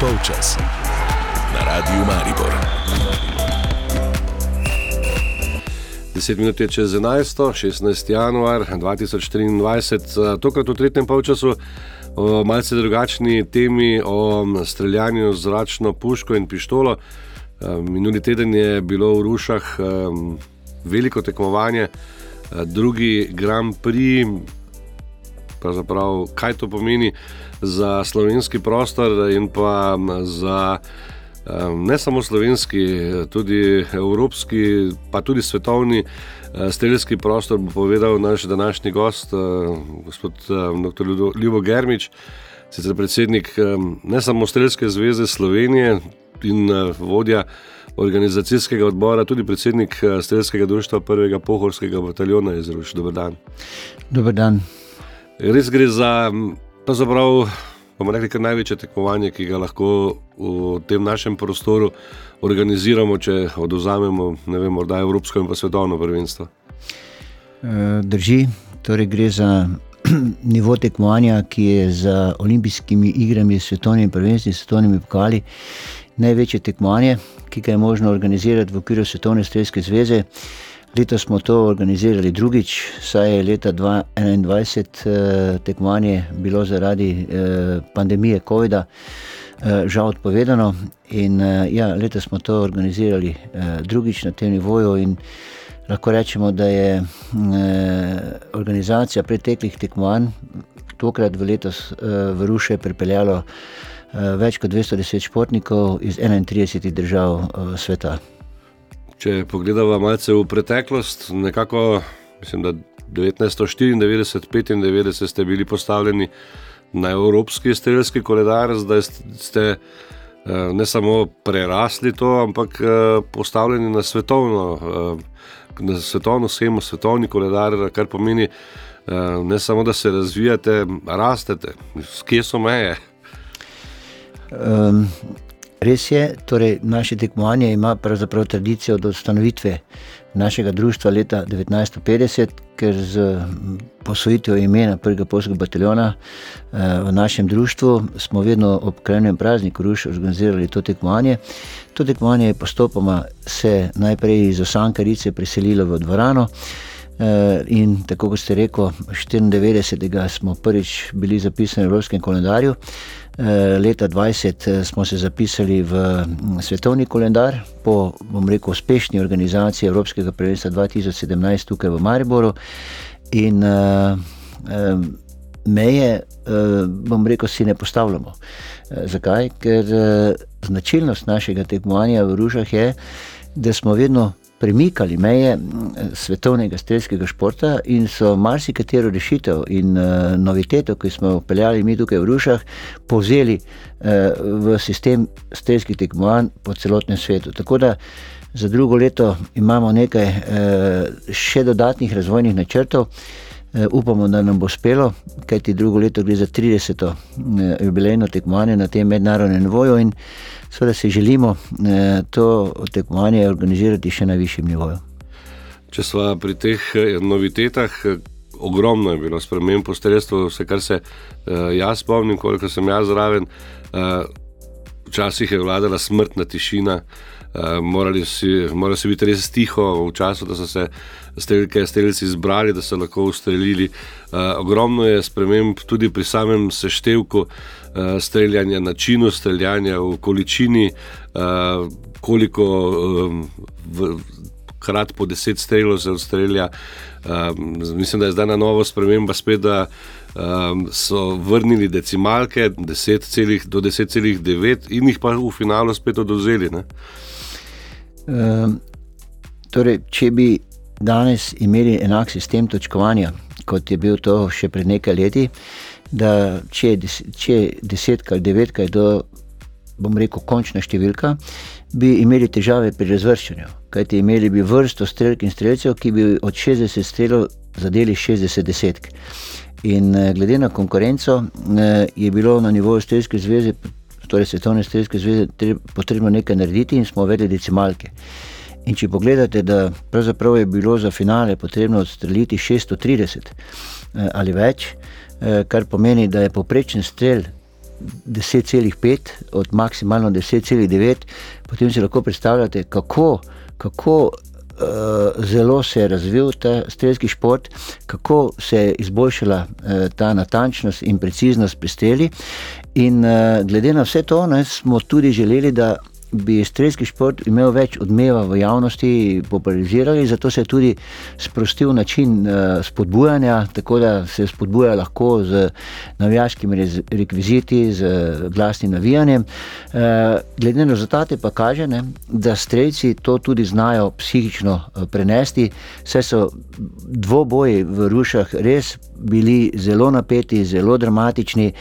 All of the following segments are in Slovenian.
polčas na Radiu Maribor. 10 minut je čez 11, 16. januar 2023, tokrat v tretjem polčasu. O malce drugačni temi o streljanju z zračno puško in pištolo. Minuli teden je bilo v Rušah veliko tekmovanje, drugi Grand Prix, kaj to pomeni za slovenski prostor in pa za ne samo slovenski, tudi evropski, pa tudi svetovni streljski prostor, bo povedal naš današnji gost, gospod dr. Ljubo Germič, sicer predsednik ne samo Streljske zveze Slovenije in vodja organizacijskega odbora, tudi predsednik Streljskega društva prvega pohorskega bataljona iz Ruš. Dobar dan. Dobar dan. Res gre za, pravzaprav, bomo rekli, kar največje tekmovanje, ki ga lahko v tem našem prostoru organiziramo, če oduzamemo, vem, morda Evropsko in pa svetovno prvenstvo. Drži, torej gre za nivo tekmovanja, ki je za olimpijskimi igrami, svetovnimi prvenstvi, svetovnimi pokali največje tekmovanje, ki ga je možno organizirati v okviru Svetovne streljske zveze. Letos smo to organizirali drugič, saj je leta 2021 tekmovanje bilo zaradi pandemije COVID-a žal odpovedano. In ja, letos smo to organizirali drugič na tem nivoju in lahko rečemo, da je organizacija preteklih tekmovanj tokrat v letos v Ruše pripeljalo več kot 210 športnikov iz 31 držav sveta. Če pogledamo malce v preteklost, nekako mislim, da 1994-1995 ste bili postavljeni na evropski streljski koledar, zdaj ste ne samo prerasli to, ampak postavljeni na svetovno, na svetovno shemo, svetovni koledar, kar pomeni ne samo, da se razvijate, rastete, kje so meje. Um, res je, torej naše tekmovanje ima pravzaprav tradicijo od ustanovitve našega društva leta 1950, ker z posvojitvijo imena prvega polskega bataljona v našem društvu smo vedno ob krajnem prazniku Ruš organizirali to tekmovanje. To tekmovanje je postopoma se najprej iz Osankarice preselilo v dvorano. In tako kot ste rekel, 94. smo prvič bili zapisani v Evropskem koledarju, leta 20 smo se zapisali v svetovni koledar po, bom rekel, uspešni organizaciji Evropskega prvenstva 2017 tukaj v Mariboru. In meje, bom rekel, si ne postavljamo. Zakaj? Ker značilnost našega tekmovanja v Rušah je, da smo vedno premikali meje svetovnega strelskega športa in so marsikatero rešitev in noviteto, ki smo jo vpeljali mi tukaj v Rušah, povzeli v sistem strelskih tekmovanj po celotnem svetu. Tako da za drugo leto imamo nekaj še dodatnih razvojnih načrtov. Upamo, da nam bo uspelo, kajti drugo leto gre za trideseto jubilejno tekmovanje na tem mednarodnem nivoju in seveda si želimo to tekmovanje organizirati še na višjem nivoju. Če sva pri teh novitetah, ogromno je bilo sprememb po strelstvu, vse, kar se jaz spomnim, koliko sem jaz zraven. Včasih je vladala smrtna tišina, morali si, moralo si biti res tiho v času, da so se strelke, strelci zbrali, da so lahko ustrelili. Ogromno je sprememb tudi pri samem seštevku streljanja, načinu streljanja, v količini, koliko krat po deset strelov se ustrelja. Mislim, da je zdaj na novo sprememba spet, da so vrnili decimalke deset celih, do deset celih devet in jih pa v finalu spet odvzeli, ne. Torej, če bi danes imeli enak sistem točkovanja, kot je bil to še pred nekaj leti, da če je je desetka ali devetka, je to, bom rekel, končna številka, bi imeli težave pri razvrščanju. Kajti imeli bi vrsto strelk in strelcev, ki bi od šestdeset strelov zadeli šestdeset desetk. In glede na konkurenco je bilo na nivoju Strelske zveze, torej Svetovne strelske zveze, potrebno nekaj narediti in smo uvedli decimalke. In če pogledate, da pravzaprav je bilo za finale potrebno odstreliti šeststo trideset ali več, kar pomeni, da je povprečen strel 10,5 od maksimalno 10,9, potem si lahko predstavljate, kako, kako zelo se je razvil ta strelski šport, kako se je izboljšala uh, ta natančnost in preciznost pri streli. In uh, glede na vse to, ne, smo tudi želeli, da bi strelski šport imel več odmeva v javnosti, popularizirali, zato se je tudi sprostil način uh, spodbujanja, tako da se spodbuja lahko z navijaškimi rekviziti, z glasnim navijanjem. Uh, glede na rezultate pa kaže, ne, da strelci to tudi znajo psihično uh, prenesti, saj so dvoboji v rušah res bili zelo napeti, zelo dramatični,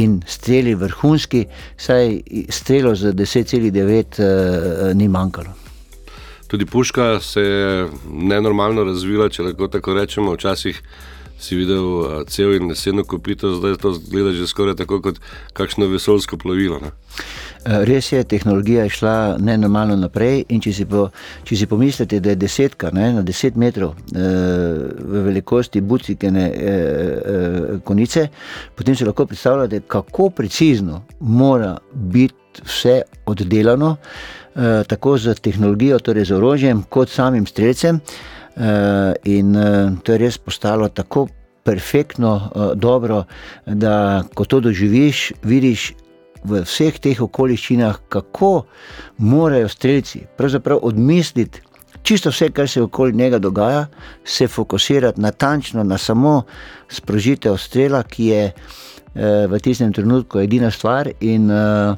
in streli vrhunski, saj strelo z 10,9 uh, ni manjkalo. Tudi puška se je nenormalno razvila, če lahko tako rečemo. Včasih si videl uh, cel in neseno kopito, zdaj to zgleda že skoraj tako kot kakšno vesoljsko plovilo. Ne? Eh, res je, tehnologija je šla nenormalno naprej. Če si, po, če si pomislite, da je desetka ne, na deset metrov e, v velikosti bucikene e, e, konice, potem si lahko predstavljate, kako precizno mora biti vse oddelano, e, tako z tehnologijo, torej z orožjem, kot samim streljcem. E, in e, to je res postalo tako. Perfektno, dobro, da ko to doživiš, vidiš, v vseh teh okoliščinah, kako morajo streljci odmisliti čisto vse, kar se okoli njega dogaja, se fokusirati natančno na samo sprožitev strela, ki je eh, v tistem trenutku edina stvar. In eh,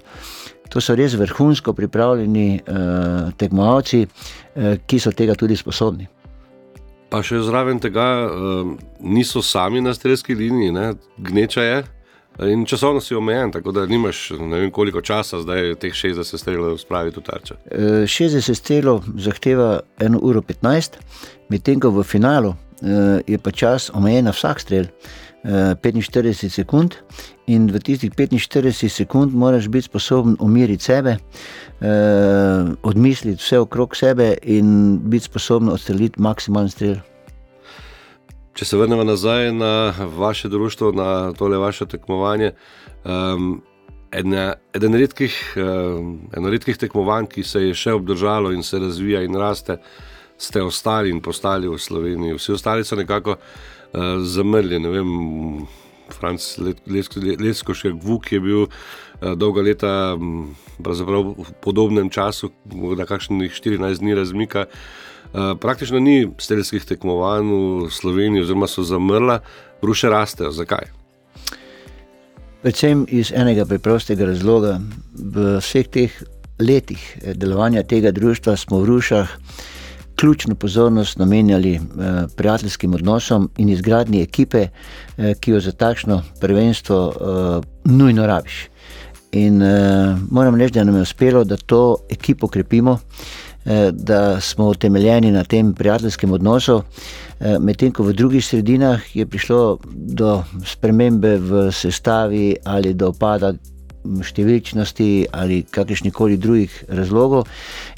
to so res vrhunsko pripravljeni eh, tekmovalci, eh, ki so tega tudi sposobni. Pa še zraven tega, uh, niso sami na streljski liniji, ne? gneča je, In časovno si omejen, tako da nimaš ne vem koliko časa, zdaj teh 60 strelov spraviti v tarčo. 60 e, strelov zahteva 1 uro 15, medtem ko v finalu e, je pa čas omejen na vsak strel. 45 e, sekund, in v tistih 45 sekund moraš biti sposoben umiriti sebe, odmisliti vse okrog sebe in biti sposoben odstreliti maksimalen strel. Če se vrnemo nazaj na vaše društvo, na tole vaše tekmovanje. Um, ena, eden redkih, um, eno redkih tekmovanj, ki se je še obdržalo in se razvija in raste, ste ostali in postali v Sloveniji. Vsi ostali so nekako uh, zamrli. Ne vem, Franc Leskošek Vuk je bil uh, dolga leta um, v podobnem času, da kakšnih 14 dni razmika. Eh, praktično ni strelskih tekmovanj v Sloveniji, oziroma so zamrla, ruše rastejo. Zakaj? Predvsem iz enega preprostega razloga. V vseh teh letih eh, delovanja tega društva smo v Rušah ključno pozornost namenjali eh, prijateljskim odnosom in izgradnji ekipe, eh, ki jo za takšno prvenstvo eh, nujno rabiš. In moram reči, da nam je uspelo, da to ekipo krepimo. Da smo utemeljeni na tem prijateljskem odnosu, medtem ko v drugih sredinah je prišlo do spremembe v sestavi ali do pada številčnosti ali kakršnih koli drugih razlogov.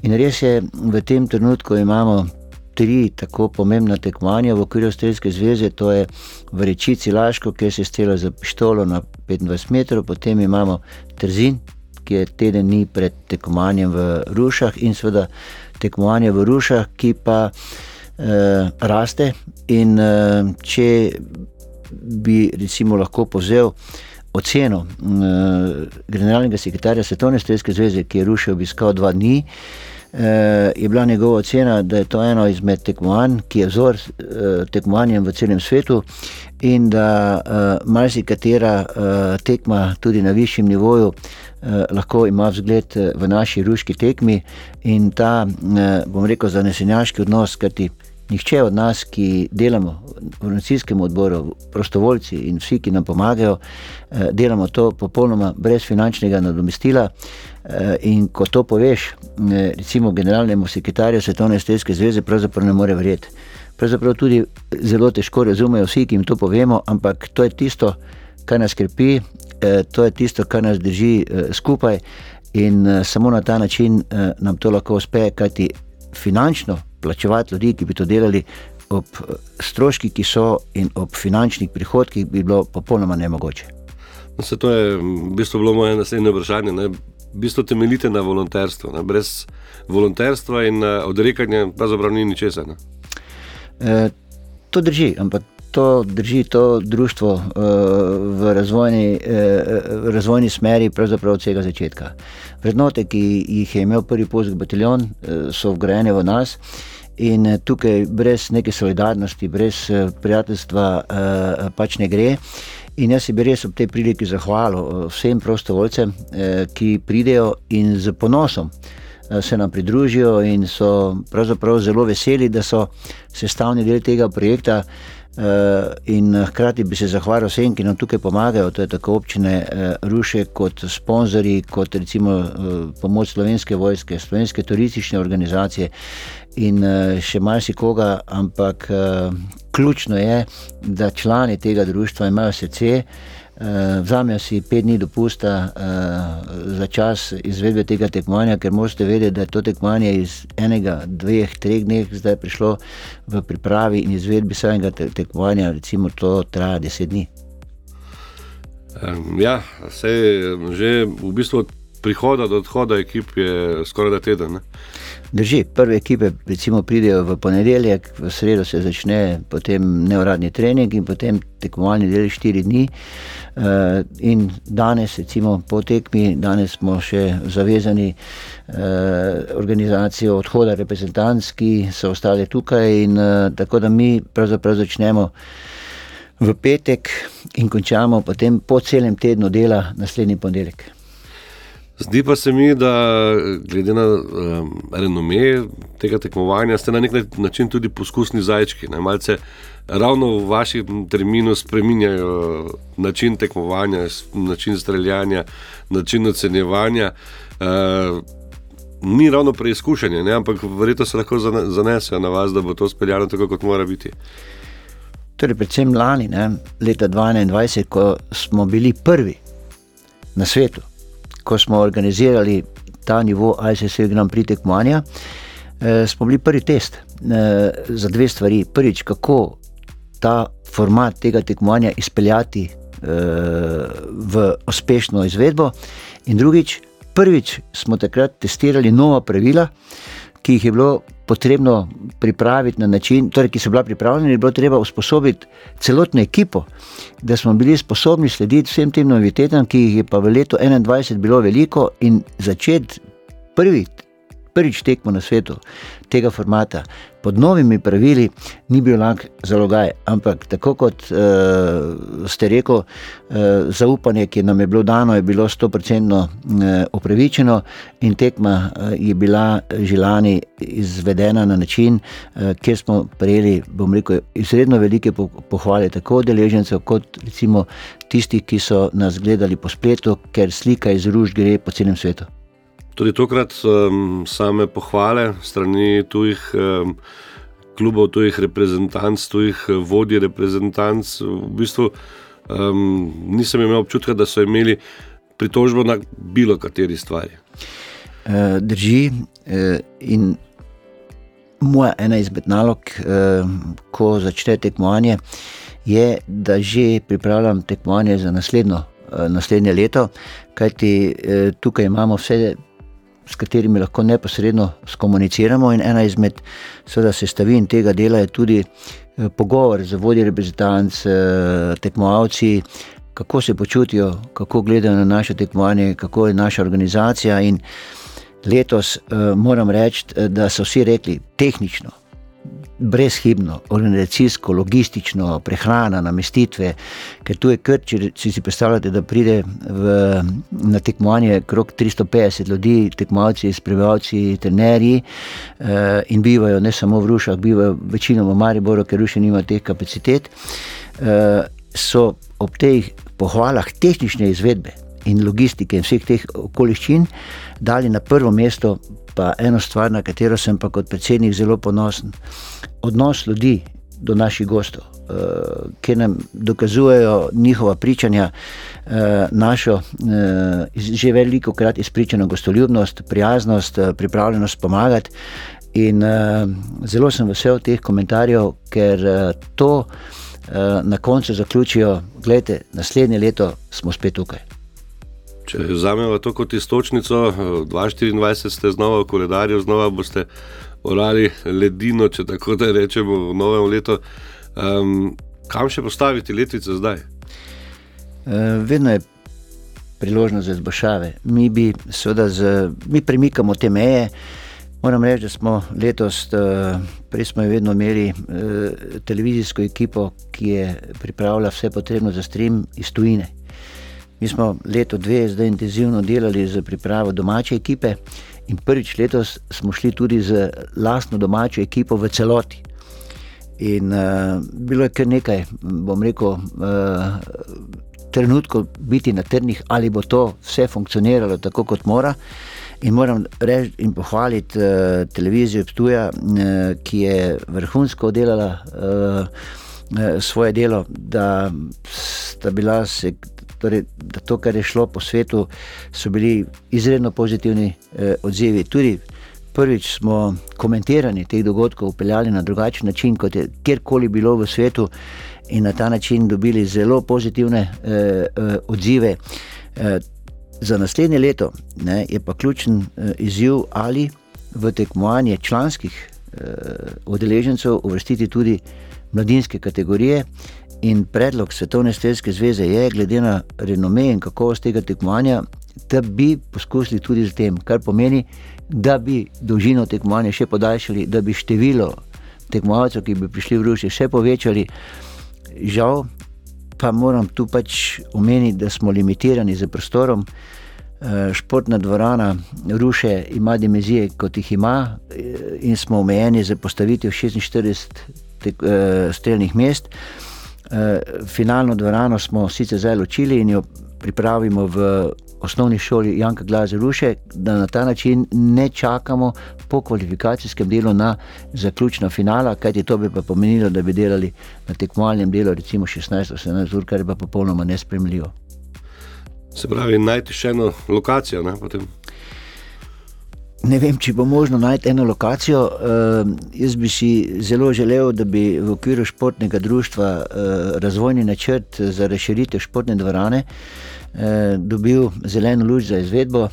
In res je, v tem trenutku imamo. Tri tako pomembna tekmovanja v okviru Streljske zveze, to je v Rečici Laško, kjer se strela za pištolo na 25 metrov, potem imamo Trzin, ki je teden dni pred tekmovanjem v Rušah in seveda tekmovanje v Rušah, ki pa eh, raste. In eh, če bi recimo lahko povzel oceno eh, generalnega sekretarja Svetovne strelske zveze, ki je Rušil obiskal dva dni. Uh, je bila njegova ocena, da je to eno izmed tekmovanj, ki je vzor uh, tekmovanjem v celem svetu, in da uh, marsikatera uh, tekma tudi na višjem nivoju uh, lahko ima vzgled v naši ruški tekmi in ta, bom rekel, zanesenjaški odnos, kajti nihče od nas, ki delamo v organizacijskem odboru, prostovoljci in vsi, ki nam pomagajo, delamo to popolnoma brez finančnega nadomestila. In ko to poveš, recimo generalnemu sekretarju Svetovne streske zveze, pravzaprav ne more verjeti. Pravzaprav tudi zelo težko razumejo vsi, ki jim to povemo, ampak to je tisto, kar nas skrbi, Eh, to je tisto, kar nas drži eh, skupaj in eh, samo na ta način nam to lahko uspe, kajti finančno plačevati ljudi, ki bi to delali. Ob stroških, ki so in ob finančnih prihodkih, bi bilo popolnoma nemogoče. No, to je v bistvu bilo moje naslednje vprašanje. Ne? V bistvu temeljite na volonterstvu. Ne? Brez volonterstva in odrekanja pravzaprav ni ničesar. E, to drži, ampak to drži to društvo uh, v razvojni, uh, razvojni smeri, pravzaprav od vsega začetka. Vrednote, ki jih je imel prvi polski bataljon, uh, so vgrajene v nas. In tukaj brez neke solidarnosti, brez prijateljstva, pač ne gre. In jaz bi res ob tej priliki zahvalil vsem prostovoljcem, ki pridejo in z ponosom se nam pridružijo, in so pravzaprav zelo veseli, da so sestavni del tega projekta. Eh, in hkrati bi se zahvalil vsem, ki nam tukaj pomagajo, to je tako občine eh, Ruše, kot sponzorji, kot recimo eh, pomoč slovenske vojske, slovenske turistične organizacije in še marsikoga, ampak ključno je, da člani tega društva imajo srce. Uh, Vzamejo si pet dni dopusta uh, za čas izvedbe tega tekmovanja, ker morate vedeti, da je to tekmovanje iz enega, dveh, treh dni zdaj prišlo v pripravi in izvedbi samega te tekmovanja, recimo to traja deset dni. Ja, vse je že v bistvu prihoda do odhoda ekip je skoraj da teden. Ne? Drži, prve ekipe recimo, pridejo v ponedeljek, v sredo se začne potem neuradni trening in potem tekmovalni del štiri dni. Uh, in danes, recimo po tekmi, danes smo še zavezani uh, organizacijo odhoda reprezentantov, ki so ostali tukaj. In, uh, tako da mi pravzaprav začnemo v petek in končamo potem po celem tednu dela naslednji ponedeljek. Zdi pa se mi, da glede na um, renome tega tekmovanja, ste na nek način tudi poskusni zajčki. Ne? Malce ravno v vašem terminu spremenjajo način tekmovanja, način streljanja, način ocenjevanja. Uh, ni ravno preizkušanje, ne? ampak verjetno se lahko zanesejo na vas, da bo to speljano tako, kot mora biti. Torej, predvsem lani, ne? leta 2021, ko smo bili prvi na svetu ko smo organizirali ta nivo ICC Grand Prix tekmovanja, eh, smo bili prvi test eh, za dve stvari. Prvič, kako ta format tega tekmovanja izpeljati eh, v uspešno izvedbo, in drugič, prvič smo takrat testirali nova pravila, ki jih je bilo potrebno pripraviti na način, torej, ki so bila pripravljena, je bilo treba usposobiti celotno ekipo, da smo bili sposobni slediti vsem tem novitetam, ki jih je pa v letu 2021 bilo veliko in začeti prvi prvič tekmo na svetu tega formata, pod novimi pravili, ni bil lahko zalogaj. Ampak tako kot uh, ste rekel, uh, zaupanje, ki nam je bilo dano, je bilo 100% uh, upravičeno in tekma uh, je bila že lani izvedena na način, uh, kjer smo prejeli, bom rekel, izredno velike pohvale, tako deležencev, kot recimo tistih, ki so nas gledali po spletu, ker slika iz ruž gre po celem svetu. Tudi tokrat um, same pohvale strani tujih um, klubov, tujih reprezentanc, tujih eh, vodij reprezentanc. V bistvu um, nisem imel občutka, da so imeli pritožbo na bilo kateri stvari. Uh, drži. Uh, in moja ena izmed nalog, uh, ko začne tekmovanje, je, da že pripravljam tekmovanje za naslednjo. Naslednje leto, kajti tukaj imamo vse s katerimi lahko neposredno komuniciramo. In ena izmed sestavin tega dela je tudi eh, pogovor z vodji reprezentanc, eh, tekmovalci, kako se počutijo, kako gledajo na naše tekmovanje, kako je naša organizacija. In letos eh, moram reči, da so vsi rekli, tehnično brezhibno, organizacijsko, logistično, prehrana, namestitve, ker tu je kar, če si predstavljate, da pride v, na tekmovanje krok 350 ljudi, tekmovalci, sprejevalci, trenerji eh, in bivajo ne samo v Rušah, bivajo večinoma v Mariboru, ker Ruši nima teh kapacitet, eh, so ob teh pohvalah tehnične izvedbe in logistike in vseh teh okoliščin dali na prvo mesto pa eno stvar, na katero sem pa kot predsednik zelo ponosen. Odnos ljudi do naših gostov, uh, ki nam dokazujejo njihova pričanja, uh, našo uh, že veliko krat izpričano gostoljubnost, prijaznost, uh, pripravljenost pomagati. In uh, zelo sem vesel teh komentarjev, ker uh, to na koncu zaključijo, gledajte, naslednje leto smo spet tukaj. Če vzamemo to kot istočnico, 2024 ste znova v koledarju, znova boste orali ledino, če tako da rečemo, v novem letu. Um, kam še postaviti letvice zdaj? Uh, vedno je priložnost za izboljšave. Mi, bi, z, mi premikamo te meje. Moram reči, da smo letos, uh, prej smo vedno imeli uh, televizijsko ekipo, ki je pripravila vse potrebno za stream iz tujine. Mi smo leto, dve, zdaj intenzivno delali za pripravo domače ekipe, in prvič letos smo šli tudi z lastno domačo ekipo v celoti. In uh, bilo je kar nekaj, bom rekel, uh, trenutkov biti na trnih, ali bo to vse funkcioniralo tako, kot mora. In moram reči in pohvaliti uh, televizijo Ptuja, uh, ki je vrhunsko delala uh, uh, svoje delo, da, se, torej, da to, kar je šlo po svetu, so bili izredno pozitivni uh, odzivi. Tudi prvič smo komentiranje teh dogodkov upeljali na drugačen način, kot je kjerkoli bilo v svetu, in na ta način dobili zelo pozitivne eh, eh, odzive. Eh, za naslednje leto ne, je pa ključen eh, izziv, ali v tekmovanje članskih eh, udeležencev uvrstiti tudi mladinske kategorije. In predlog Svetovne strelske zveze je, glede na renome in kakovost tega tekmovanja, da bi poskusili tudi z tem, kar pomeni, da bi dolžino tekmovanja še podaljšali, da bi število tekmovalcev, ki bi prišli v Rusijo, še povečali. Žal pa moram tu pač omeniti, da smo limitirani z prostorom. Eh, športna dvorana Ruše ima dimenzije, kot jih ima, eh, in smo omejeni z postavitvijo 46 tek, uh, streljnih mest. Uh, finalno dvorano smo sicer zdaj ločili in jo pripravimo v osnovni šoli Janka Glaze Ruše, da na ta način ne čakamo po kvalifikacijskem delu na zaključno finala, kajti to bi pa pomenilo, da bi delali na tekmovalnem delu recimo 16-17 ur, kar je pa popolnoma nespremljivo. Se pravi, najti še eno lokacijo, ne potem. Ne vem, če bo možno najti eno lokacijo. Uh, jaz bi si zelo želel, da bi v okviru športnega društva uh, razvojni načrt za razširitev športne dvorane uh, dobil zeleno luč za izvedbo, uh,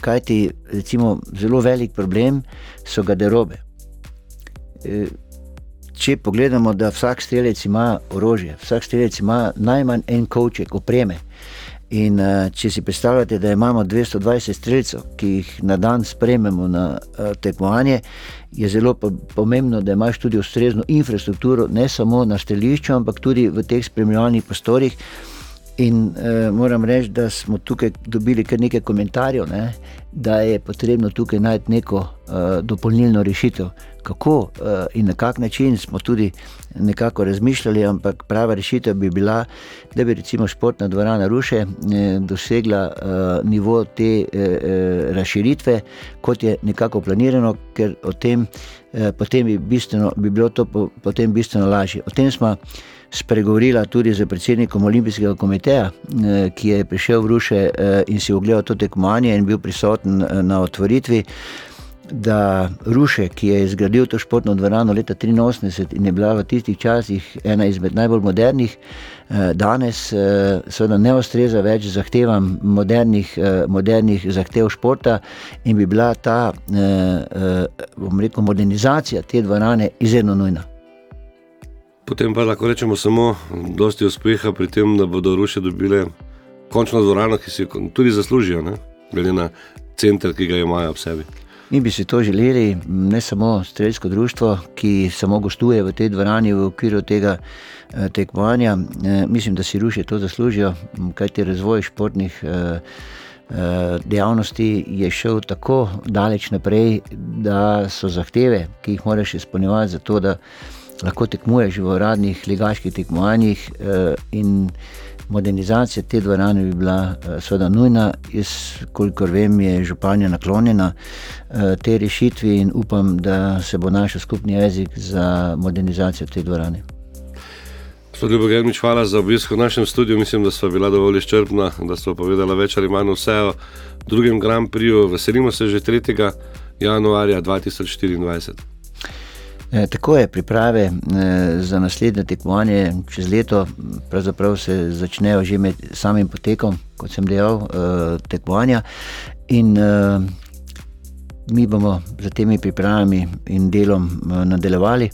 kajti recimo, zelo velik problem so garderobe. Uh, če pogledamo, da vsak strelec ima orožje, vsak strelec ima najmanj en kovček opreme. In uh, če si predstavljate, da imamo 220 streljcev, ki jih na dan sprememo na uh, tekmovanje, je zelo pomembno, da imaš tudi ustrezno infrastrukturo, ne samo na strelišču, ampak tudi v teh spremljalnih prostorih. In uh, moram reči, da smo tukaj dobili kar nekaj komentarjev, ne, da je potrebno tukaj najti neko uh, dopolnilno rešitev. Kako uh, in na kak način smo tudi nekako razmišljali, ampak prava rešitev bi bila, da bi recimo športna dvorana Ruše eh, dosegla uh, nivo te uh, razširitve, kot je nekako planirano, ker o tem, uh, potem bi, bistveno, bi bilo to po, potem bistveno lažje. O tem smo spregovorila tudi z predsednikom Olimpijskega komiteja, eh, ki je prišel v Ruše eh, in si ogledal to tekmovanje in bil prisoten eh, na otvoritvi. Da Ruše, ki je zgradil to športno dvorano leta 1983 in je bila v tistih časih ena izmed najbolj modernih, danes seveda ne ustreza več zahtevam modernih, modernih zahtev športa in bi bila ta, bom rekel, modernizacija te dvorane izredno nujna. Potem pa lahko rečemo samo, da je uspeha pri tem, da bodo Ruše dobile končno dvorano, ki si jo tudi zaslužijo, ne? glede na center, ki ga imajo ob sebi. Mi bi si to želeli, ne samo streljsko društvo, ki samo gostuje v tej dvorani v okviru tega eh, tekmovanja. Eh, mislim, da si Ruše to zaslužijo, kajti razvoj športnih eh, dejavnosti je šel tako daleč naprej, da so zahteve, ki jih moraš izpolnjevati za to, da lahko tekmuješ v uradnih ligaških tekmovanjih eh, modernizacija te dvorane bi bila eh, seveda nujna. Jaz, kolikor vem, je županja naklonjena eh, tej rešitvi in upam, da se bo našel skupni jezik za modernizacijo te dvorane. Germič, hvala za obisk v našem studiu. Mislim, da smo bila dovolj izčrpna, da smo povedala več ali manj vse o drugem Grand Prixu. Veselimo se že 3. januarja 2024. E, tako je, priprave e, za naslednje tekmovanje čez leto se začnejo že med samim potekom, kot sem dejal, e, tekmovanja. In mi bomo z temi pripravami in delom nadaljevali.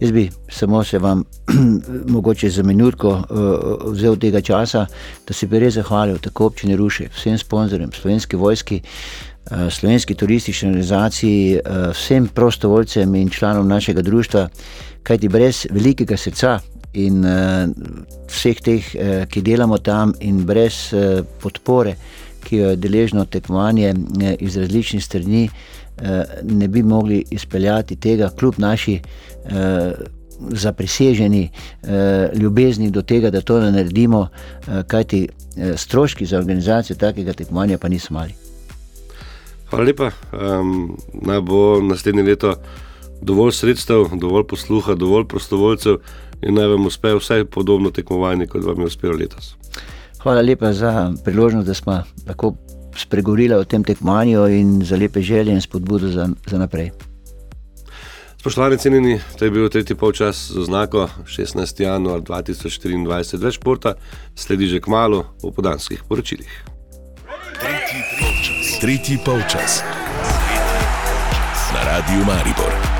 Jaz bi samo se vam, mogoče za minutko, uh, vzel tega časa, da se bi res zahvalil tako občini Ruše, vsem sponzorjem, slovenski vojski, slovenski turistični organizaciji, uh, vsem prostovoljcem in članom našega društva, kajti brez velikega srca in uh, vseh teh, ki delamo tam, in brez podpore, ki jo je deležno tekmovanje iz različnih strani. Eh, ne bi mogli izpeljati tega, kljub naši eh, zapriseženi eh, ljubezni do tega, da to naredimo, kajti stroški za organizacijo takega tekmovanja pa niso mali. Hvala lepa. Um, naj bo naslednje leto dovolj sredstev, dovolj posluha, dovolj prostovoljcev in naj vam uspe vse podobno tekmovanje, kot vam je uspelo letos. Hvala lepa za priložnost, da smo lahko spregovorila o tem tekmovanju in za lepe želje in spodbudo za, za naprej. Spoštovani cenjeni, to je bil tretji polčas z oznako 16. januar 2024. Več športa sledi že k malu v podanskih poročilih. Tretji polčas. Na radiju Maribor.